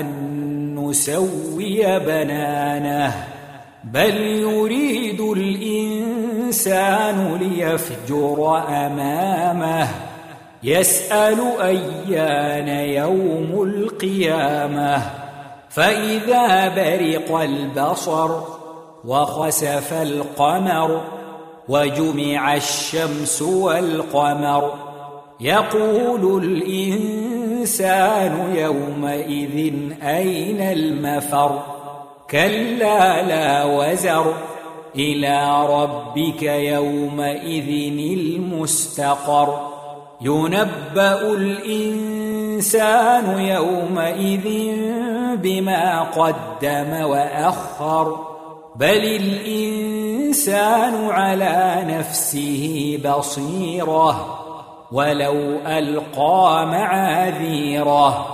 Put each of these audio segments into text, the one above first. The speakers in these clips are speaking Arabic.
أن نسوي بنانه بل يريد الإنسان ليفجر أمامه. يسأل أيان يوم القيامة. فإذا برق البصر وخسف القمر وجمع الشمس والقمر يقول الإنسان يومئذ أين المفر؟ كلا لا وزر. إلى ربك يومئذ المستقر. ينبأ الإنسان يومئذ بما قدم وأخر. بل الإنسان على نفسه بصيرة. ولو ألقى معاذيره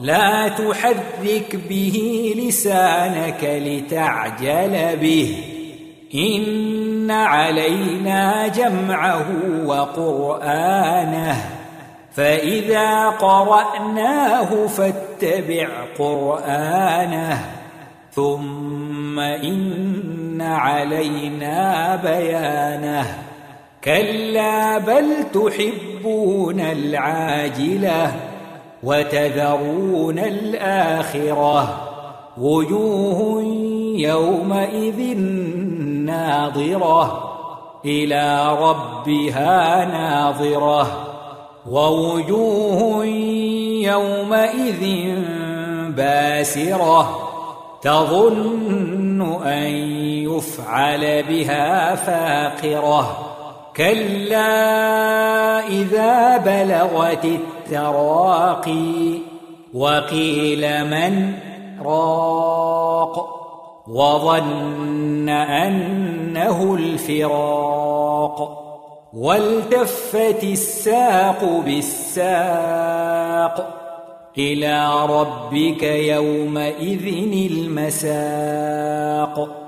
لا تحرك به لسانك لتعجل به. إن علينا جمعه وقرآنه فإذا قرأناه فاتبع قرآنه. ثم إن علينا بيانه. كلا بل تحبون العاجلة وتذرون الآخرة. وجوه يومئذ ناظرة إلى ربها ناظرة. ووجوه يومئذ باسرة تظن أن يفعل بها فاقرة. كلا إذا بلغت التراقي وقيل من راق وظن أنه الفراق والتفت الساق بالساق إلى ربك يومئذ المساق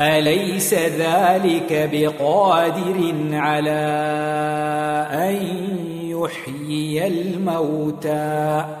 أليس ذلك بقادر على أن يحيي الموتى؟